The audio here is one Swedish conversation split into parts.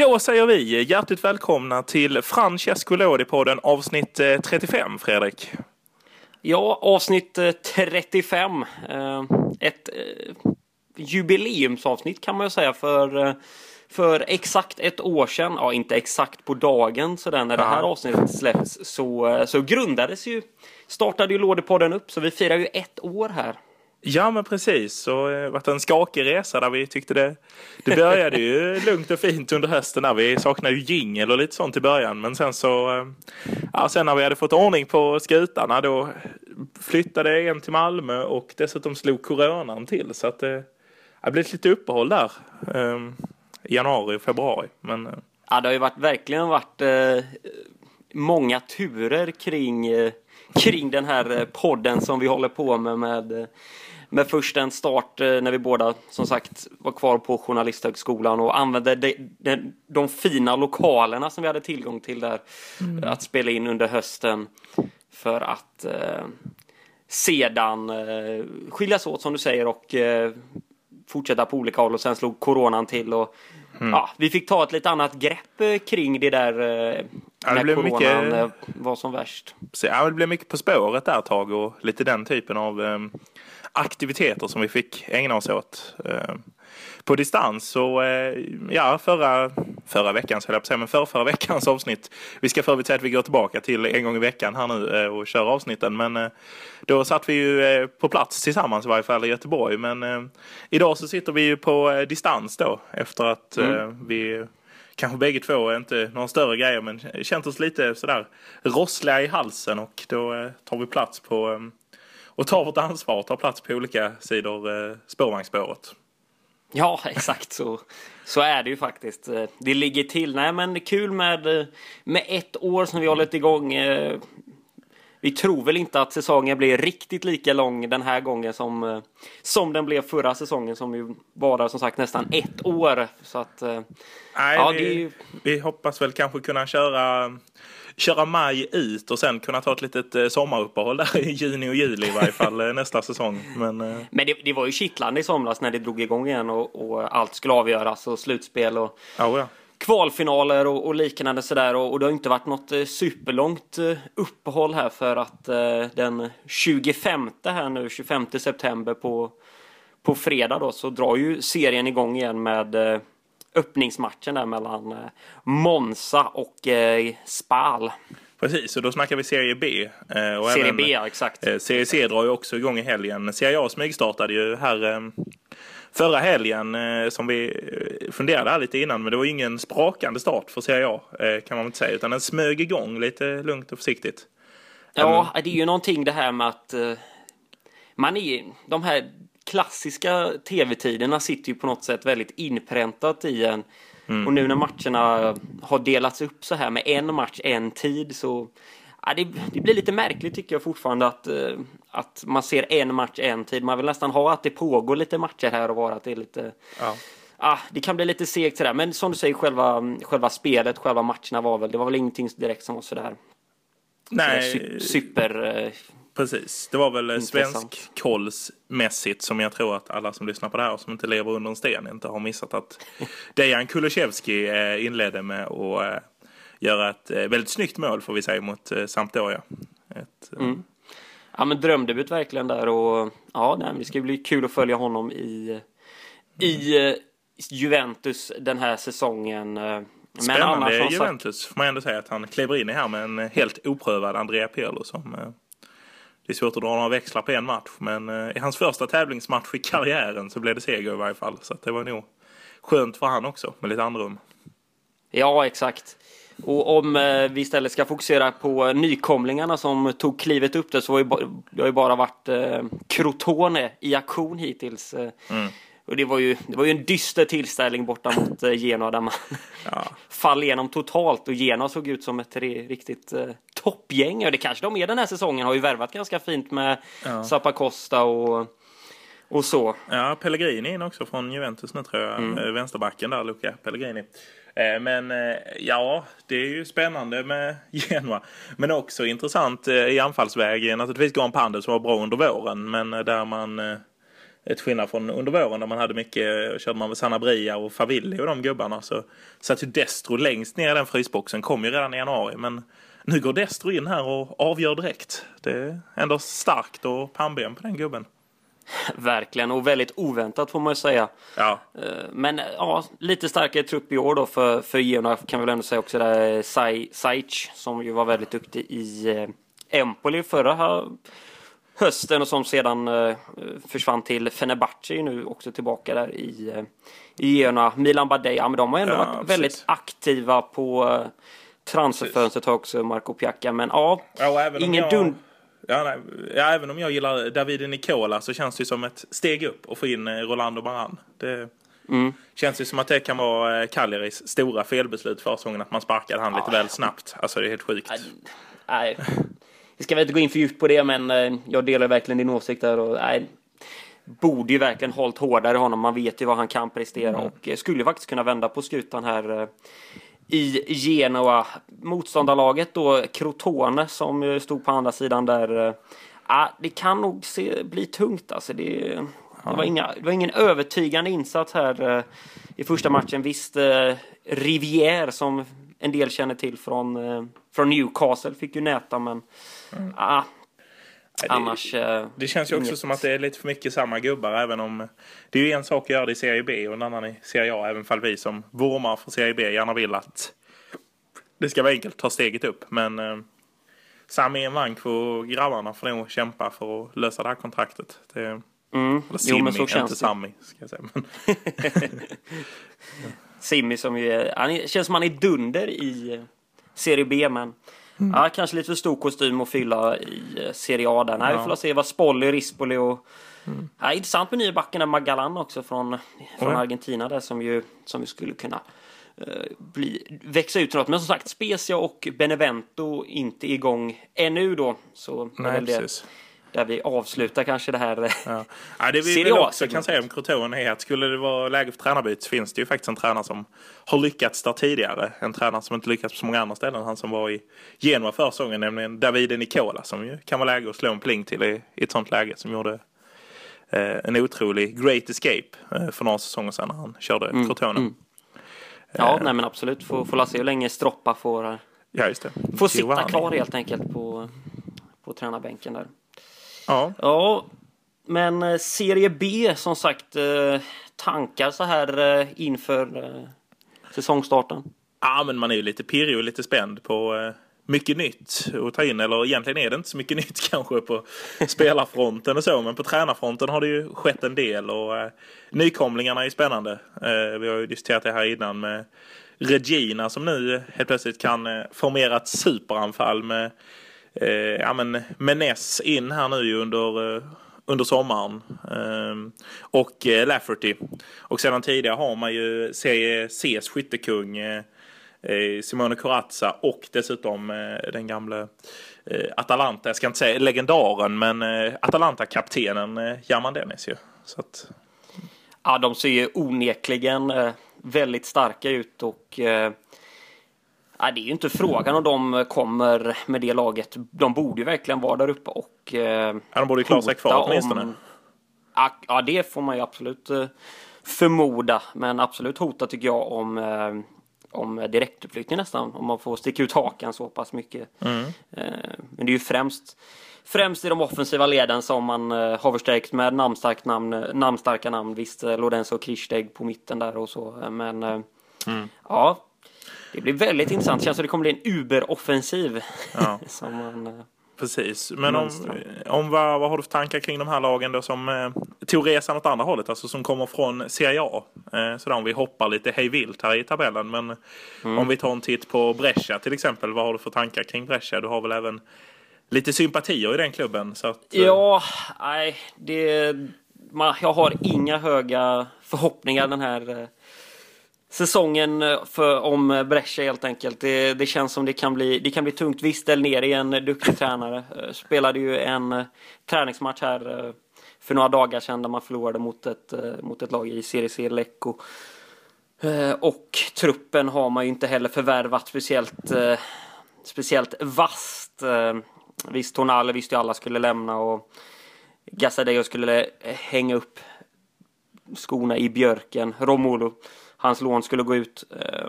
Då säger vi hjärtligt välkomna till Francesco Lodi-podden avsnitt 35, Fredrik. Ja, avsnitt 35. Ett jubileumsavsnitt kan man ju säga för för exakt ett år sedan, ja inte exakt på dagen sådär när det här avsnittet släpps, så, så grundades ju, startade ju Lådepodden upp, så vi firar ju ett år här. Ja men precis, så det har varit en skakig resa där vi tyckte det, det började ju lugnt och fint under hösten där vi saknade ju jingel och lite sånt i början men sen så, ja sen när vi hade fått ordning på skutarna då flyttade en till Malmö och dessutom slog coronan till så att det, det blev lite uppehåll där. Um, januari och februari. Men... Eh, ja, det har ju varit, verkligen varit eh, många turer kring, eh, kring den här eh, podden som vi håller på med. med eh, med först en start när vi båda som sagt var kvar på Journalisthögskolan och använde de, de, de fina lokalerna som vi hade tillgång till där mm. att spela in under hösten för att eh, sedan eh, skiljas åt som du säger och eh, fortsätta på olika håll och sen slog coronan till och mm. ja, vi fick ta ett lite annat grepp eh, kring det där eh, ja, det när coronan mycket, eh, var som värst. Ja, det blev mycket På spåret där ett tag och lite den typen av aktiviteter som vi fick ägna oss åt. På distans. Så eh, ja, förra, förra veckans, höll jag på att säga, men förra, förra veckans avsnitt. Vi ska för säga att vi går tillbaka till en gång i veckan här nu eh, och kör avsnitten. Men eh, då satt vi ju på plats tillsammans i varje fall i Göteborg. Men idag så sitter vi ju på distans då efter att mm. vi kanske bägge två, inte några större grejer, men känt oss lite sådär rossliga i halsen och då tar vi plats på och tar vårt ansvar och tar plats på olika sidor spårvagnsspåret. Ja, exakt så. Så är det ju faktiskt. Det ligger till. Nej, men kul med, med ett år som vi har hållit igång. Vi tror väl inte att säsongen blir riktigt lika lång den här gången som, som den blev förra säsongen som ju var som sagt nästan ett år. Så att, Nej, ja, vi, det... vi hoppas väl kanske kunna köra köra maj ut och sen kunna ta ett litet eh, sommaruppehåll där i juni och juli i varje fall eh, nästa säsong. Men, eh, Men det, det, var ju kittlande i somras när det drog igång igen och, och allt skulle avgöras och slutspel och oh ja. kvalfinaler och, och liknande sådär och, och det har inte varit något superlångt uppehåll här för att den 25 här nu, 25 september på på fredag då så drar ju serien igång igen med öppningsmatchen där mellan eh, Monza och eh, Spal. Precis, och då snackar vi Serie B. Eh, och Serie även, B, ja, exakt. Serie C drar ju också igång i helgen. Serie A smygstartade ju här förra helgen som vi funderade här lite innan, men det var ingen sprakande start för Serie A kan man inte säga, utan den smög igång lite lugnt och försiktigt. Ja, det är ju någonting det här med att man är de här klassiska tv-tiderna sitter ju på något sätt väldigt inpräntat i en. Mm. Och nu när matcherna har delats upp så här med en match, en tid så ja, det, det, blir lite märkligt tycker jag fortfarande att, uh, att man ser en match, en tid. Man vill nästan ha att det pågår lite matcher här och var att det är lite ja. Ah, det kan bli lite segt sådär, men som du säger, själva, själva spelet, själva matcherna var väl, det var väl ingenting direkt som var sådär. Nej. super uh, Precis, det var väl svensk kollsmässigt som jag tror att alla som lyssnar på det här och som inte lever under en sten inte har missat att Dejan Kulusevski eh, inledde med att eh, göra ett eh, väldigt snyggt mål får vi säga mot Sampdoria. Ett, mm. Ja men drömdebut verkligen där och ja nej, det ska bli kul att följa honom i, i Juventus den här säsongen. Men Spännande Juventus får man ändå säga att han kliver in i här med en helt oprövad Andrea Pirlo som det är svårt att dra några växlar på en match, men eh, i hans första tävlingsmatch i karriären så blev det seger i varje fall. Så det var nog skönt för han också, med lite andrum. Ja, exakt. Och om eh, vi istället ska fokusera på nykomlingarna som tog klivet upp det så har det har ju bara varit eh, Crotone i aktion hittills. Mm. Och det var ju, det var ju en dyster tillställning borta mot eh, Genoa där man ja. fall igenom totalt och Genoa såg ut som ett riktigt eh, toppgäng. Och det kanske de är den här säsongen, har ju värvat ganska fint med ja. Zappacosta och, och så. Ja, Pellegrini in också från Juventus nu tror jag, mm. Eh, vänsterbacken där, Luca Pellegrini. Eh, men ja, det är ju spännande med Genoa. Men också intressant i anfallsväg naturligtvis Goran Pandev som var bra under våren. Men där man Ett skillnad från under våren där man hade mycket, körde man med Sanabria och Favilli och de gubbarna så satt ju Destro längst ner i den frysboxen, kom ju redan i januari men nu går Destro in här och avgör direkt. Det är ändå starkt och pannben på den gubben. Verkligen, och väldigt oväntat får man ju säga. Ja. Eh, Men ja, lite starkare trupp i år då för, för Girona kan vi väl ändå säga också där Sai, Saic som ju var väldigt duktig i eh, Empoli förra här hösten och som sedan eh, försvann till Fenerbahce nu också tillbaka där i, i Girona. Milan Badei, ja men de har ändå Ja, varit precis. väldigt aktiva på transferfönstret har också Marco Piacca men ja, Ja, och ingen jag, dun... Ja, nej, ja, även om jag gillar Davide Nicola så känns det ju som ett steg upp att få in eh, Rolando Maran. Det Mm. känns ju som att det kan vara eh, Cagliaris stora felbeslut förra säsongen att man sparkade han lite väl snabbt. Alltså det är helt sjukt. Nej, vi ska väl inte gå in för djupt på det, men eh, jag delar verkligen din åsikt där. Och, nej, borde ju verkligen hållit hårdare honom. Man vet ju vad han kan prestera och eh, skulle faktiskt kunna vända på skutan här i Genoa. Motståndarlaget då, Crotone, som stod på andra sidan där. ah, det kan nog se, bli tungt alltså. Det, det, var inga, det var ingen övertygande insats här eh, i första matchen. Visst, eh, Rivière som en del känner till från, från Newcastle fick ju näta, men ah, Nej, det- annars... eh, Det känns ju också inget. som att det är lite för mycket samma gubbar även om det är ju en sak att göra det i Serie B och en annan i Serie A även fall vi som vurmar för Serie B gärna vill att det ska vara enkelt att ta steget upp men eh, Sami Envank och grabbarna får nog kämpa för att lösa det här kontraktet. Det, Mm. eller Jo, Simmi, men så inte känns det. Sami ska jag säga. Men, Simmi som ju är, han känns som han är dunder i eh, Serie B men ja, kanske lite för stor kostym att fylla i eh, Serie A där. Nej, vi får se vad Spolli, Rispoli och ja, intressant med nya backen Magalan också från, från Ja. Argentina där som ju, som ju skulle kunna eh, bli, växa ut något. Men som sagt, Spezia och Benevento inte igång ännu då. Så nej, det precis. Där vi avslutar kanske det här. eh, Ja. Ja, det vi också kan säga om Crotone är att skulle det vara läge för tränarbyte så finns det ju faktiskt en tränare som har lyckats där tidigare. En tränare som inte lyckats på så många andra ställen. Han som var i Genua förra säsongen, nämligen Davide Nicola som ju kan vara läge att slå en pling till i, i ett sånt läge som gjorde eh, en otrolig great escape eh, för några säsonger sedan när han körde Mm, Crotone. Ja, nej men absolut. Får, får se hur länge Stroppa får eh, Ja, just det. Får sitta kvar helt enkelt på, på tränarbänken där. Ja, Ja, men eh, Serie B som sagt eh, tankar så här eh, inför säsongstarten. Ja, men man är ju lite pirrig och lite spänd på mycket nytt att ta in. Eller egentligen är det inte så mycket nytt kanske på spelarfronten och så. Men på tränarfronten har det ju skett en del. Och eh, nykomlingarna är ju spännande. Eh, vi har ju diskuterat det här innan med Regina som nu helt plötsligt kan eh, formera ett superanfall med eh, ja, men Menes in här nu under eh, under sommaren. Eh, och eh, Lafferty. Och sedan tidigare har man ju Serie C's skyttekung eh, eh Simone Corazza och dessutom eh, den gamle eh, Atalanta, jag ska inte säga legendaren, men Atalanta-kaptenen German Dennis ju. Så att, Ja, de ser ju onekligen väldigt starka ut och ja, det är ju inte frågan om de kommer med det laget. De borde ju verkligen vara där uppe och eh, ja, de borde ju klara sig kvar åtminstone. om- Ja, det får man ju absolut eh, förmoda. Men absolut hota tycker jag om, eh, om direktuppflyttning nästan. Om man får sticka ut hakan så pass mycket. Mm. Eh, men det är ju främst Främst i de offensiva leden som man eh, har förstärkt med namnstarkt namn, namnstarka namn. Visst, eh, Lorenzo Kirsteg på mitten där och så. eh, Men Mm. ja, det blir väldigt intressant. Känns som det kommer bli en Uber-offensiv. Ja. som man, eh, Precis, men om, om vad, vad har du för tankar kring de här lagen då som eh, tog resan åt andra hållet, alltså som kommer från Serie A? Eh, sådär om vi hoppar lite hej vilt här i tabellen, men om vi tar en titt på Brescia till exempel, vad har du för tankar kring Brescia? Du har väl även lite sympatier i den klubben? Så att, eh, Ja, nej, det... Man, jag har inga höga förhoppningar den här eh, säsongen eh, för, om eh, Brescia helt enkelt. Det, det känns som det kan bli, det kan bli tungt. Visst, Del Neri är en eh, duktig tränare. Spelade ju en träningsmatch här för några dagar sedan där man förlorade mot ett, mot ett lag i Serie C, Lecco. Och truppen har man ju inte heller förvärvat speciellt, speciellt vasst. Visst, Tonale visste ju alla skulle lämna och Gassadeo skulle hänga upp skorna i björken. Romulo, hans lån skulle gå ut. Eh,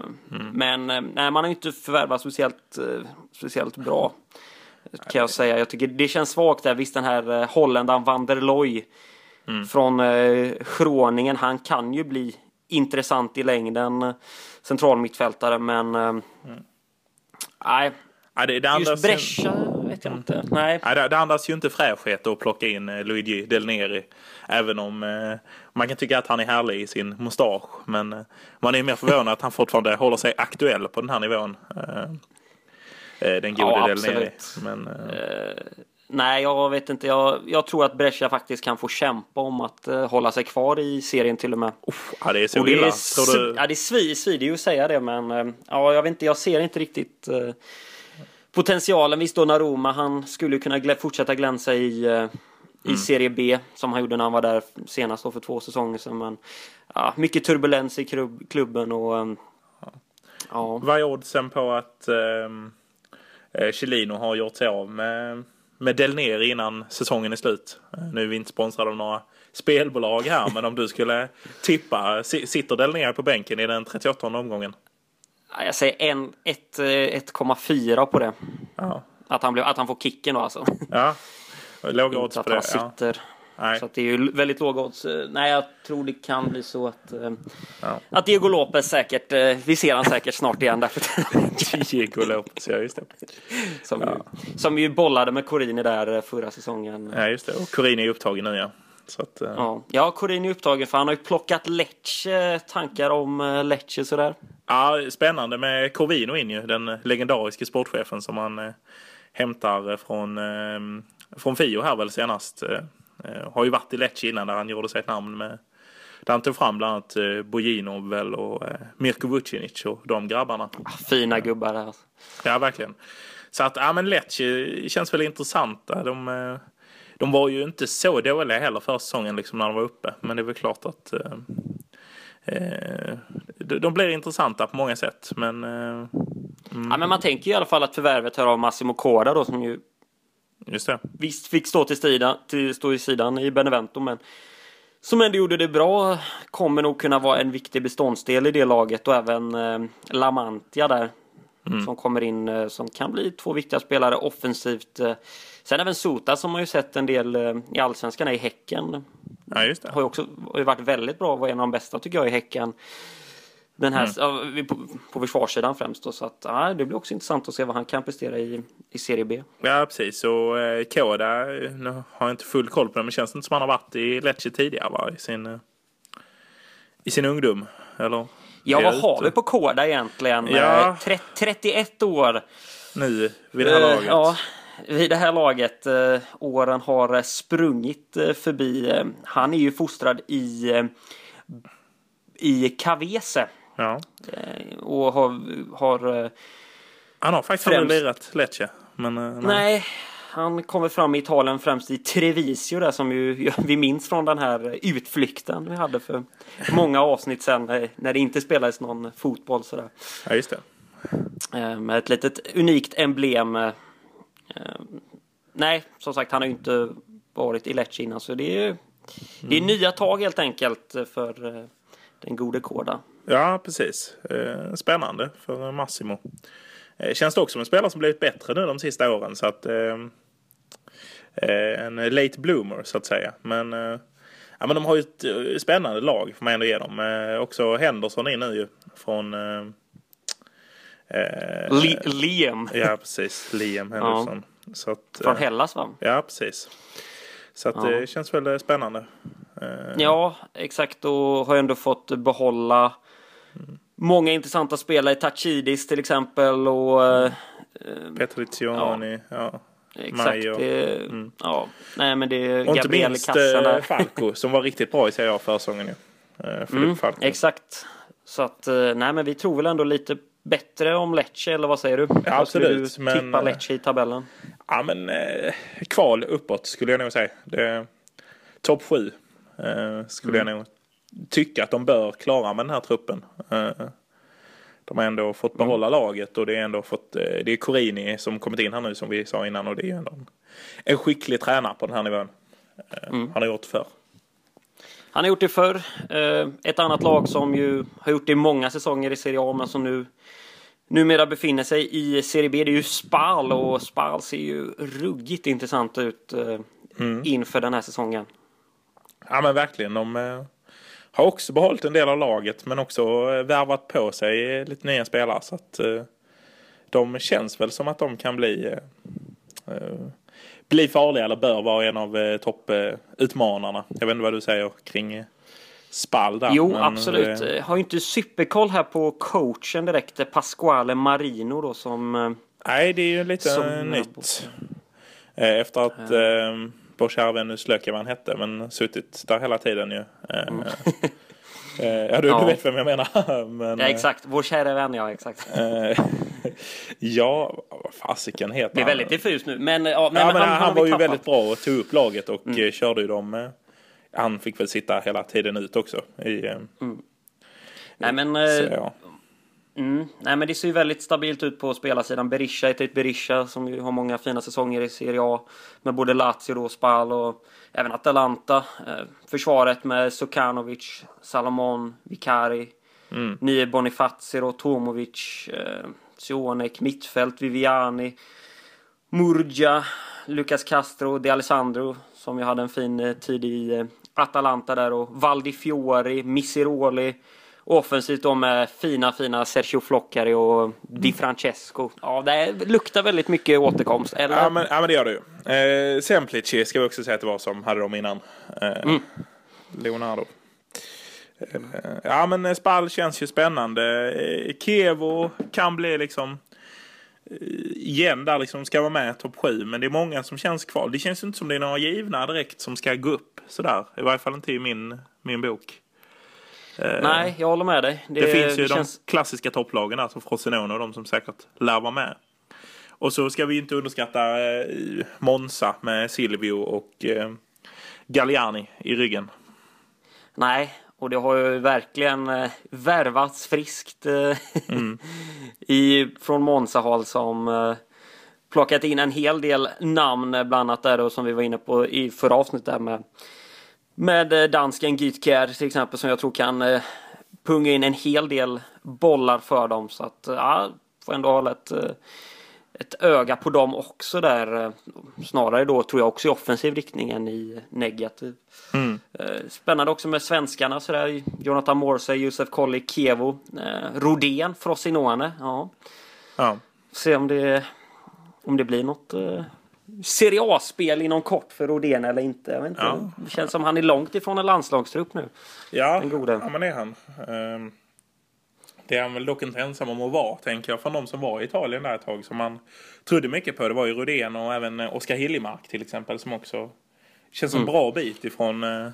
Men eh, nej, man har ju inte förvärvat speciellt, eh, speciellt bra. Kan jag säga. Jag tycker det känns svagt där. Visst den här holländaren van der Looy från eh, Groningen. Han kan ju bli intressant i längden. Central mittfältare men eh, nej, Ja, det, det, just Brescia vet jag inte. Nej, ja, det, det andas ju inte fräschhet att plocka in eh, Luigi Del Neri. Även om eh, man kan tycka att han är härlig i sin mustasch. Men eh, man är mer förvånad att han fortfarande håller sig aktuell på den här nivån. Eh, eh, den gode Ja, Del Neri. Men, eh, nej, jag vet inte. Jag, jag tror att Brescia faktiskt kan få kämpa om att eh, hålla sig kvar i serien till och med. uff, ja, det är så Och det, illa. är, Tror du, sv- ja, det svi- svider ju att säga det, men eh, ja, jag vet inte. Jag ser inte riktigt eh, potentialen. Visst, Donnarumma, han skulle kunna glä- fortsätta glänsa i, eh, i Serie B som han gjorde när han var där senast då för två säsonger sedan. Men ja, mycket turbulens i klubb, klubben och eh, ja. Vad är oddsen på att ehm, eh, Chilino har gjort sig av med, med Del Neri innan säsongen är slut? Eh, Nu är vi inte sponsrade av några spelbolag här, men om du skulle tippa, si- sitter Del Neri på bänken i den 38 omgången? Ja, Jag säger en- ett, eh, 1,4 på det. Ja, Att han, blir, att han får kicken då alltså. ja. låga Inte odds att på han det. Ja. sitter. Nej. Så att det är ju väldigt låga odds. Eh, Nej, jag tror det kan bli så att, eh, Ja. att Diego Lopez säkert, vi ser han säkert snart igen därför Diego Lopez, ja just det. som, ju, som ju bollade med Corini där förra säsongen. Ja, just det. Och Corini är upptagen nu ja. Att, eh, Ja, ja Corini är upptagen för han har ju plockat Lecce, tankar om eh, Lecce sådär. Ja, spännande med Corvino in ju, den legendariske sportchefen som han eh, hämtar från, eh, från Fio här väl senast. Eh, har ju varit i Lecce innan där han gjorde sig ett namn med där han tog fram bland annat Bojinov väl och Mirko Vucinic och de grabbarna. Ah, Fina gubbar där. Ja, verkligen. Så att, ja men Lecce känns väl intressanta. De, de var ju inte så dåliga heller förra säsongen liksom när de var uppe. Men det är väl klart att eh, eh, de de blir intressanta på många sätt. Men eh, Ja, men man tänker i alla fall att förvärvet här av Massimo Corda då som ju just det. visst fick stå till sidan, till, stå i sidan i Benevento men som ändå gjorde det bra kommer nog kunna vara en viktig beståndsdel i det laget och även eh, Lamantia där som kommer in eh, som kan bli två viktiga spelare offensivt. Eh. Sen även Sota som har ju sett en del eh, i Allsvenskan i Häcken. Ja, just det. Har ju också har ju varit väldigt bra, var en av de bästa tycker jag i Häcken. Den här, vi- på, på försvarssidan främst då, så att ja, det blir också intressant att se vad han kan prestera i, i Serie B. Ja, precis. Och eh, Koda, nu har jag inte full koll på det, men känns det inte som han har varit i Lecce tidigare va? I sin, i sin ungdom? Eller? Ja, vad har vi på Koda egentligen? Ja. Eh, tre- 31 år. Nu, vid det här Eh, laget? Ja, vid det här laget. Eh, åren har eh, sprungit eh, förbi. Eh, han är ju fostrad i, eh, i Cavese. Ja. Eh, och har, har eh, Han har faktiskt Främst- aldrig lirat Lecce. Men, eh, nej. Nej, han kommer fram i Italien främst i Trevisio där som ju vi minns från den här utflykten vi hade för många avsnitt sen eh, när det inte spelades någon fotboll sådär. Ja, just det. Eh, Med ett litet unikt emblem. eh, Nej, som sagt han har ju inte varit i Lecce innan så det är, det är nya tag helt enkelt för den gode Koda. Ja, precis. Spännande för Massimo. Känns det också som en spelare som blivit bättre nu de sista åren. Så att, eh, en late bloomer så att säga. Men, eh, ja, men de har ju ett eh, spännande lag får man ändå ge dem. Eh, också Henderson är nu ju från... Eh, eh, Li- Liam ja, precis. Liam Henderson. Så att, från eh, Hellas va? ja, precis. Så att Ja. det känns väl spännande. Eh, Ja, exakt. Och har ändå fått behålla många intressanta spelare. Tachidis till exempel. Och, eh, Petrizioni, ja. Exakt. Majo. Det, ja. Nej, men det är Och inte Gabriel i minst eh. Falco som var riktigt bra i Serie A förra säsongen ju. Eh, Mm, exakt. Så att, eh, nej men vi tror väl ändå lite bättre om Lecce, eller vad säger du? Skulle absolut, Du men- tippa Lecce i tabellen? Ja men eh, kval uppåt skulle jag nog säga. Det- Topp sju eh, skulle Mm. jag nog tycka att de bör klara med den här truppen. Eh, de har ändå fått behålla Mm. laget och det är ändå fått, eh, det är Corini som kommit in här nu som vi sa innan och det är ju ändå en, en skicklig tränare på den här nivån. Eh, Mm. Han har gjort förr. Han har gjort det förr. Eh, ett annat lag som ju har gjort det i många säsonger i Serie A men som nu numera befinner sig i Serie B. Det är ju Spal och Spal ser ju ruggigt intressant ut mm. inför den här säsongen. Ja men verkligen. De har också behållit en del av laget men också eh, värvat på sig lite nya spelare. Så att eh, de känns väl som att de kan bli eh, bli farliga eller bör vara en av topputmanarna. Jag vet inte vad du säger kring Spall där. Jo, men, absolut. Jag har ju inte superkoll här på coachen direkt. Pasquale Marino då som... Nej, det är ju lite nytt. Efter att uh vår kära vän, nu slök jag vad han hette, men suttit där hela tiden ju. Mm. Eh, ja, du, ja. du vet vem jag menar. Men, ja, exakt. Vår kära vän, ja, exakt. Eh, ja, vad fasiken heter han? Det är väldigt diffust nu. Men, ja, men, ja, men han, han, var ju väldigt bra och tog upp laget och mm. Eh, körde ju dem. Han fick väl sitta hela tiden ut också. I, mm. Nej, men så, ja. Mm. Nej, men det ser ju väldigt stabilt ut på spelarsidan. Berisha ett Berisha som ju har många fina säsonger i Serie A. Med både Lazio och Spal och även Atalanta. Eh, försvaret med Sukanovic, Salomon, Vicari, mm. nye Bonifacio, Tomovic, eh, Sionek, mittfält, Viviani, Murgia, Lucas Castro, De Alessandro som ju hade en fin eh, tid i eh, Atalanta där och Valdi Fiori, Misiroli offensivt då med fina, fina Sergio Floccari och Di Francesco. Ja, det luktar väldigt mycket återkomst, eller? Ja, men, ja, men det gör det ju. Eh, Semplici ska vi också säga att det var som hade dem innan. Eh, mm. Leonardo. Eh, ja, men Spall känns ju spännande. Eh, Kevo kan bli liksom eh, igen där liksom ska vara med topp 7 men det är många som känns kvar. Det känns inte som det är några givna direkt som ska gå upp sådär. I varje fall inte i min, min bok. Eh, Nej, jag håller med dig. Det, det finns ju det de klassiska topplagen som Frosinone och de som säkert lär vara med. Och så ska vi inte underskatta eh, Monza med Silvio och eh, Galliani i ryggen. Nej, och det har ju verkligen värvats friskt mm. i, från Monza-håll som plockat in en hel del namn bland annat där och som vi var inne på i förra avsnittet där med med eh, dansken Gytkär till exempel som jag tror kan eh, punga in en hel del bollar för dem. Så att eh, ja, får ändå hålla ett, ett öga på dem också där. Snarare då tror jag också i offensiv riktning än i negativ. Mm. Spännande också med svenskarna sådär. Jonathan Morsey, Josef Kolli, Kevo, Rodén, Frosinone. Ja. ja. Se om det, om det blir något Serie A-spel inom kort för Rodén eller inte. Jag vet inte. Ja. Det känns som han är långt ifrån en landslagstrupp nu. Ja, ja men är han. Ehm, det är han väl dock inte ensam om att vara, tänker jag. Från de som var i Italien där ett tag som man trodde mycket på. Det var ju Rodén och även Oskar Hiljemark till exempel som också känns som en mm. bra bit ifrån eh,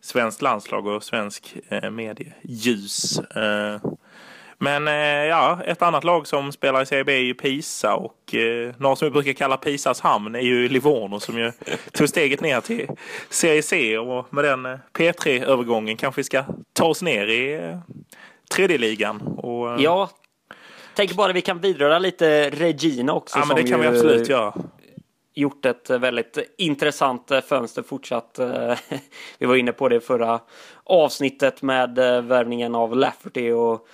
svenskt landslag och svensk eh, medieljus. Eh, men eh, ja, ett annat lag som spelar i Serie B är ju Pisa och eh, några som vi brukar kalla Pisas hamn är ju Livorno som ju tog steget ner till Serie C och med den eh, P3-övergången kanske vi ska ta oss ner i eh, tredje ligan. Och, eh, ja, tänk bara vi kan vidröra lite Regina också. Ja, men det kan vi absolut göra gjort ett väldigt intressant eh, fönster fortsatt. Vi var inne på det förra avsnittet med värvningen av Lafferty och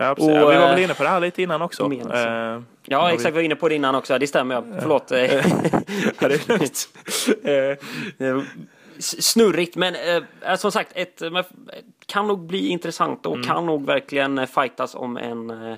Ja, Och, ja, vi var väl eh, inne på det här lite innan också. Uh, ja, exakt. Vi var inne på det innan också. Det stämmer. Ja. Förlåt. ja, det är lugnt. Snurrigt, men eh, som sagt, ett, kan nog bli intressant och mm. kan nog verkligen fightas om en eh,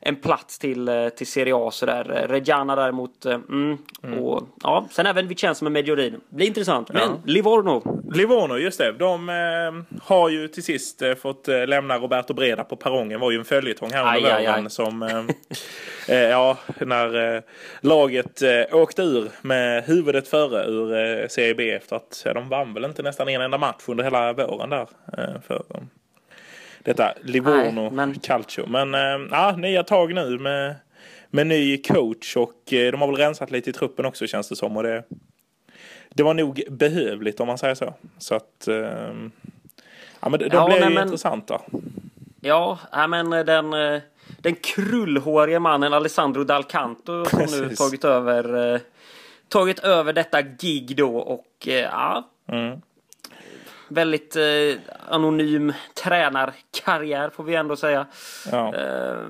en plats till, eh, till Serie A sådär. Reggiana däremot, eh, mm, mm. och ja, sen även Vicenza med Mediorin. Blir intressant. Men ja. Livorno. Livorno, just det. De eh, har ju till sist eh, fått eh, lämna Roberto Breda på perrongen. var ju en följetong här under våren som, eh, ja, när laget åkte ur med huvudet före ur Serie B efter att, ja, de vann väl inte nästan en enda match under hela våren där. för detta Livorno Nej, men... Calcio. Men äh, ja, nya tag nu med, med ny coach och äh, de har väl rensat lite i truppen också känns det som. Och det, det var nog behövligt om man säger så. Så att äh, ja, men de ja, blev nej, ju intressanta. Ja, men den, den krullhårige mannen Alessandro Dal Canto som nu tagit över, tagit över detta gig då och ja. Mm väldigt eh, anonym tränarkarriär får vi ändå säga. Ja. Eh,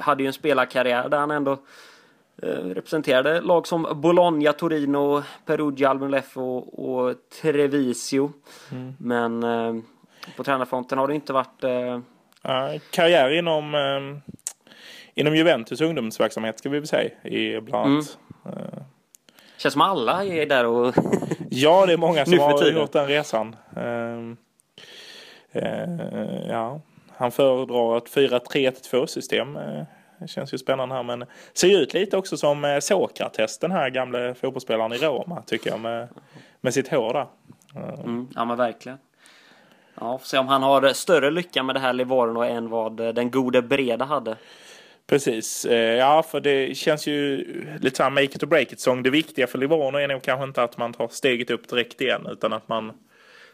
hade ju en spelarkarriär där han ändå eh, representerade lag som Bologna, Torino, Perugia, Albion och, och Trevisio. Men eh, på tränarfronten har det inte varit eh, Ja, karriär inom, eh, inom Juventus ungdomsverksamhet ska vi väl säga. I bland annat. Känns som alla är där och Ja, det är många som har gjort den resan. Ehm, eh, ja. Han föredrar ett 4-3-2 system. Eh, det känns ju spännande här men ser ju ut lite också som eh, Sokrates den här gamla fotbollsspelaren i Roma tycker jag med, med sitt hår där. Mm, ja men verkligen. Ja, får se om han har större lycka med det här Livorno än vad den gode Breda hade. Precis, eh, ja för det känns ju lite såhär make it or break it sång. Det viktiga för Livorno är nog kanske inte att man tar steget upp direkt igen utan att man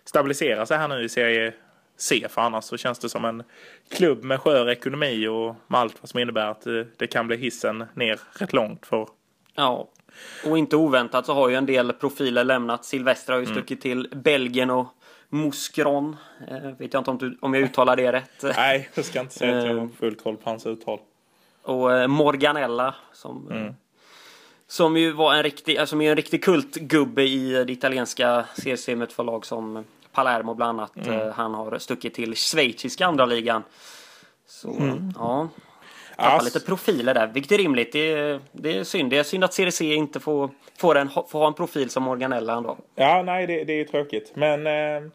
stabiliserar sig här nu i serie C för annars så känns det som en klubb med skör ekonomi och med allt vad som innebär att det, det kan bli hissen ner rätt långt för Ja, och inte oväntat så har ju en del profiler lämnat. Silvestre har ju stuckit till Belgien och Muskron. Eh, vet jag inte om, du, om jag uttalar det rätt. Nej, jag ska inte säga att jag har Eh. full koll på hans uttal. Och eh, Morganella som, eh, som ju var en riktig, alltså, som är en riktig kultgubbe i det italienska seriesystemet för lag som Palermo bland annat. Eh, Han har stuckit till schweiziska andra ligan. Så ja, tappar Ja, lite profiler där, vilket är rimligt. Det är, det är synd. Det är synd att Serie C inte får, får, en, får ha en profil som Morganella ändå. Ja, nej, det, det är tråkigt. Men eh,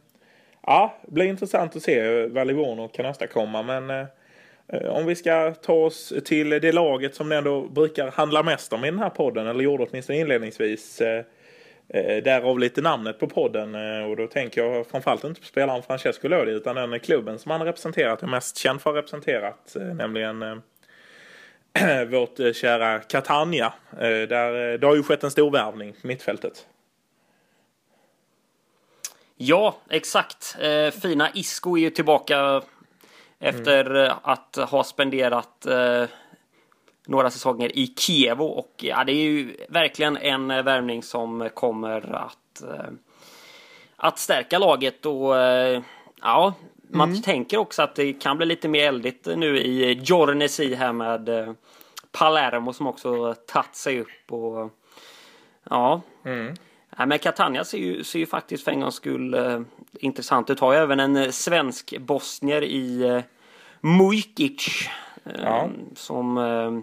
ja, det blir intressant att se vad Livorno kan åstadkomma. Men Eh, om vi ska ta oss till det laget som det ändå brukar handla mest om i den här podden, eller gjorde åtminstone inledningsvis. Eh, eh, därav lite namnet på podden. Och då tänker jag framförallt inte på spelaren Francesco Lodi, utan den klubben som han har representerat och mest känd för att ha representerat. Nämligen vårt kära Catania. Där, det har ju skett en stor värvning på mittfältet. Ja, exakt. Fina Isco är ju tillbaka efter eh, att ha spenderat eh, några säsonger i Kiev och ja, det är ju verkligen en eh, värvning som kommer att eh, att stärka laget och eh, ja, man tänker också att det kan bli lite mer eldigt nu i Giornesi här med eh, Palermo som också tagit sig upp och ja. Nej, men Catania ser ju, ser ju faktiskt för en gångs skull eh, intressant ut. Har ju även en eh, svensk bosnier i eh, Mujkic. Eh, Ja. Som, eh,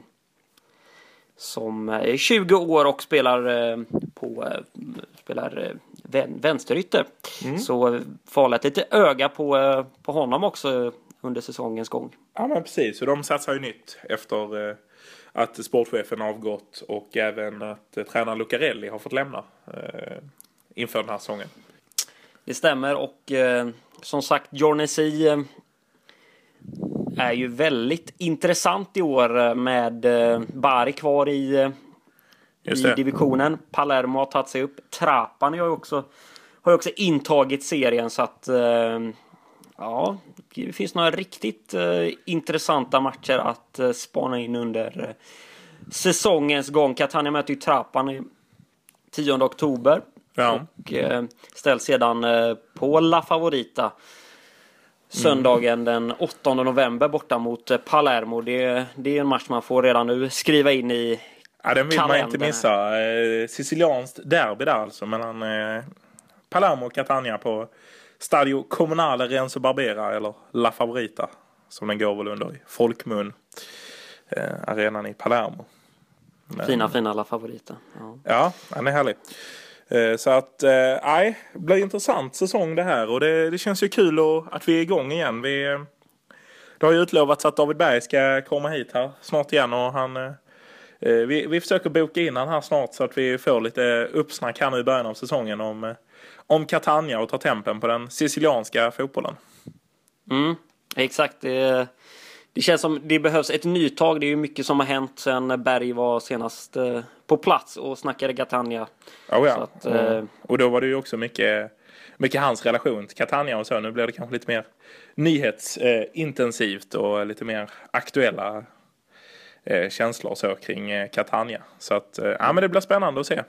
som är 20 år och spelar eh, på eh, spelar vän, vänsterytter. Så eh, får hålla ett lite öga på, på honom också under säsongens gång. Ja men precis, och de satsar ju nytt efter att sportchefen avgått och även att eh, tränaren Lucarelli har fått lämna eh, inför den här säsongen. Det stämmer och eh, som sagt Jornesi eh, är ju väldigt intressant i år eh, med eh, Bari kvar i, eh, i divisionen. Palermo har tagit sig upp. Trapani har ju också, har också intagit serien så att ja, det finns några riktigt eh, intressanta matcher att eh, spana in under eh, säsongens gång. Catania möter ju Trapani 10 oktober. Ja. Och eh, ställs sedan eh, på La Favorita. Söndagen den 8 november borta mot eh, Palermo. Det, det är en match man får redan nu skriva in i ja, den vill man inte missa. Eh, Sicilianskt derby där alltså mellan eh, Palermo och Catania på Stadio Comunale Renzo Barbera eller La Favorita som den går väl under i folkmun. Eh, arenan i Palermo. Men- fina, fina La Favorita. Ja. Ja, han är härlig. Eh, Så att, eh, nej, det blir intressant säsong det här och det, det känns ju kul och, att vi är igång igen. Vi, eh, det har ju utlovats att David Berg ska komma hit här snart igen och han eh, eh, vi, vi försöker boka in han här snart så att vi får lite uppsnack här nu i början av säsongen om, eh, om Catania och ta tempen på den sicilianska fotbollen. Mm, exakt. Det, det känns som det behövs ett nytag. Det är ju mycket som har hänt sen Berg var senast eh, på plats och snackade Catania. Oh ja. Att, eh, och, och då var det ju också mycket, mycket hans relation till Catania och så. Nu blir det kanske lite mer nyhetsintensivt och lite mer aktuella eh, känslor så kring eh, Catania. Så att, eh, ja men det blir spännande att se.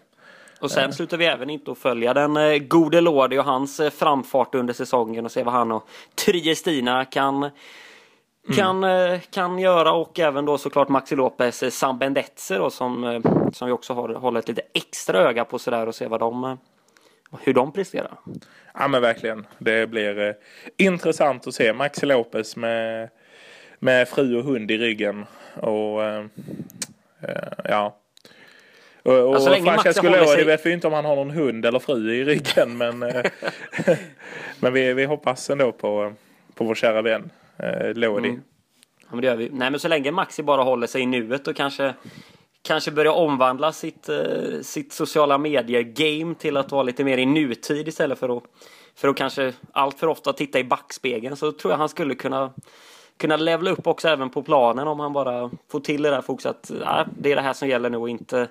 Och sen slutar vi även inte att följa den eh, gode Lordi och hans eh, framfart under säsongen och se vad han och Triestina kan kan, eh, kan göra och även då såklart Maxi Lopez Sambendetze då som, som vi också har, håller ett lite extra öga på sådär och se vad de, hur de presterar. Ja men verkligen. Det blir eh, intressant att se Maxi Lopez med, med fru och hund i ryggen. Och eh, ja. Och, och Ja, så länge Maxi Francesco håller Lodi sig- vet vi inte om han har någon hund eller fru i ryggen. Men, eh, men vi, vi hoppas ändå på, på vår kära vän eh, Lodi. Mm. Ja, men det gör vi. Nej, men så länge Maxi bara håller sig i nuet och kanske Kanske börja omvandla sitt, eh, sitt sociala medier-game till att vara lite mer i nutid istället för att, för att kanske allt för ofta titta i backspegeln så tror jag han skulle kunna kunna levla upp också även på planen om han bara får till det där fokus att ja, det är det här som gäller nu och inte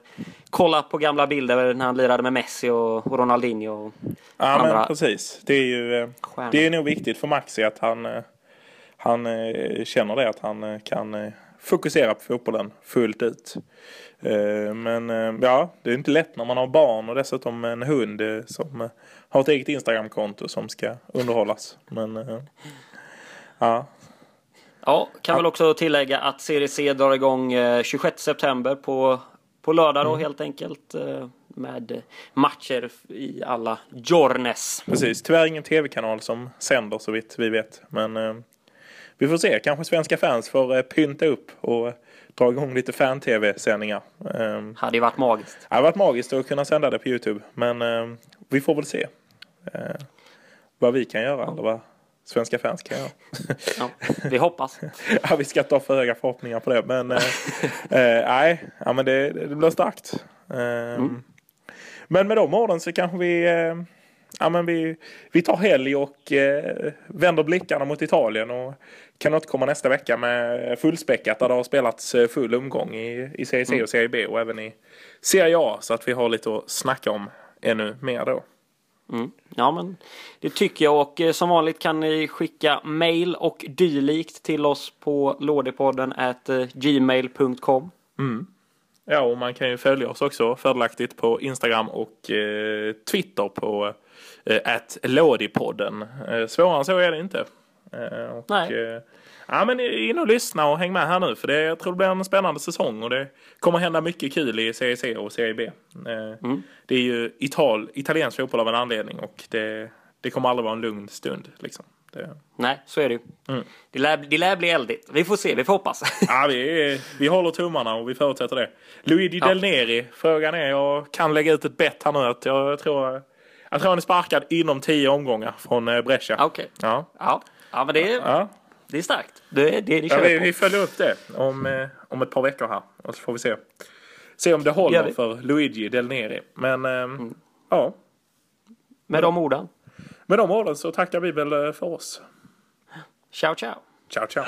kolla på gamla bilder när han lirade med Messi och, och Ronaldinho. Och Ja andra men precis. Det är ju eh, stjärnor. det är nog viktigt för Maxi att han, eh, han eh, känner det att han kan fokusera på fotbollen fullt ut. Men ja, det är inte lätt när man har barn och dessutom en hund som har ett eget Instagramkonto som ska underhållas. Men ja, Ja, kan väl också tillägga att Serie C drar igång eh, 26 september på, på lördag då helt enkelt. eh, Med matcher i alla Jornes. precis. Tyvärr ingen tv-kanal som sänder så vitt vi vet. Men eh, vi får se. Kanske svenska fans får eh, pynta upp och eh, dra igång lite fan-tv-sändningar. Eh, Hade ju varit magiskt. Det hade varit magiskt att kunna sända det på Youtube. Men eh, vi får väl se. Eh, vad vi kan göra eller vad svenska fans kan göra. Ja, vi hoppas. ja, vi ska inte ha för höga förhoppningar på det. Men eh, eh, nej, ja, men det, det blir starkt. Eh, Men med de orden så kanske vi, eh, ja, men vi, vi tar helg och eh, vänder blickarna mot Italien. Och kan återkomma nästa vecka med fullspäckat där det har spelats full omgång i, i Serie C och Serie B och även i Serie A. Så att vi har lite att snacka om ännu mer då. Mm. Ja, men det tycker jag och eh, som vanligt kan ni skicka mail och dylikt till oss på lådepodden at eh, gmail.com. Ja, och man kan ju följa oss också fördelaktigt på Instagram och eh, Twitter på eh, lådipodden. Eh, svårare än så är det inte. Eh, och, Nej. Ja, men in och lyssna och häng med här nu för det, jag tror det blir en spännande säsong och det kommer hända mycket kul i Serie C och Serie B. Eh, Det är ju Ital, italiensk fotboll av en anledning och det, det kommer aldrig vara en lugn stund. Liksom. Det, Nej, så är det ju. Mm. Det, lär, det lär bli eldigt. Vi får se, vi får hoppas. Ja, vi, vi håller tummarna och vi förutsätter det. Luigi Ja. Del Neri, frågan är, jag kan lägga ut ett bett här nu att jag, tror jag tror han är sparkad inom tio omgångar från eh, Brescia. Okej. Ja. Ja. ja, men det är, Ja. Det är starkt. Det, det, det Ja, kör vi, på. vi följer upp det om, eh, om ett par veckor här. Och så får vi se. Se om det håller för Luigi Del Neri. Men eh, ja, Med de orden. med de orden så tackar vi väl eh, för oss. Ciao, ciao. Ciao, ciao.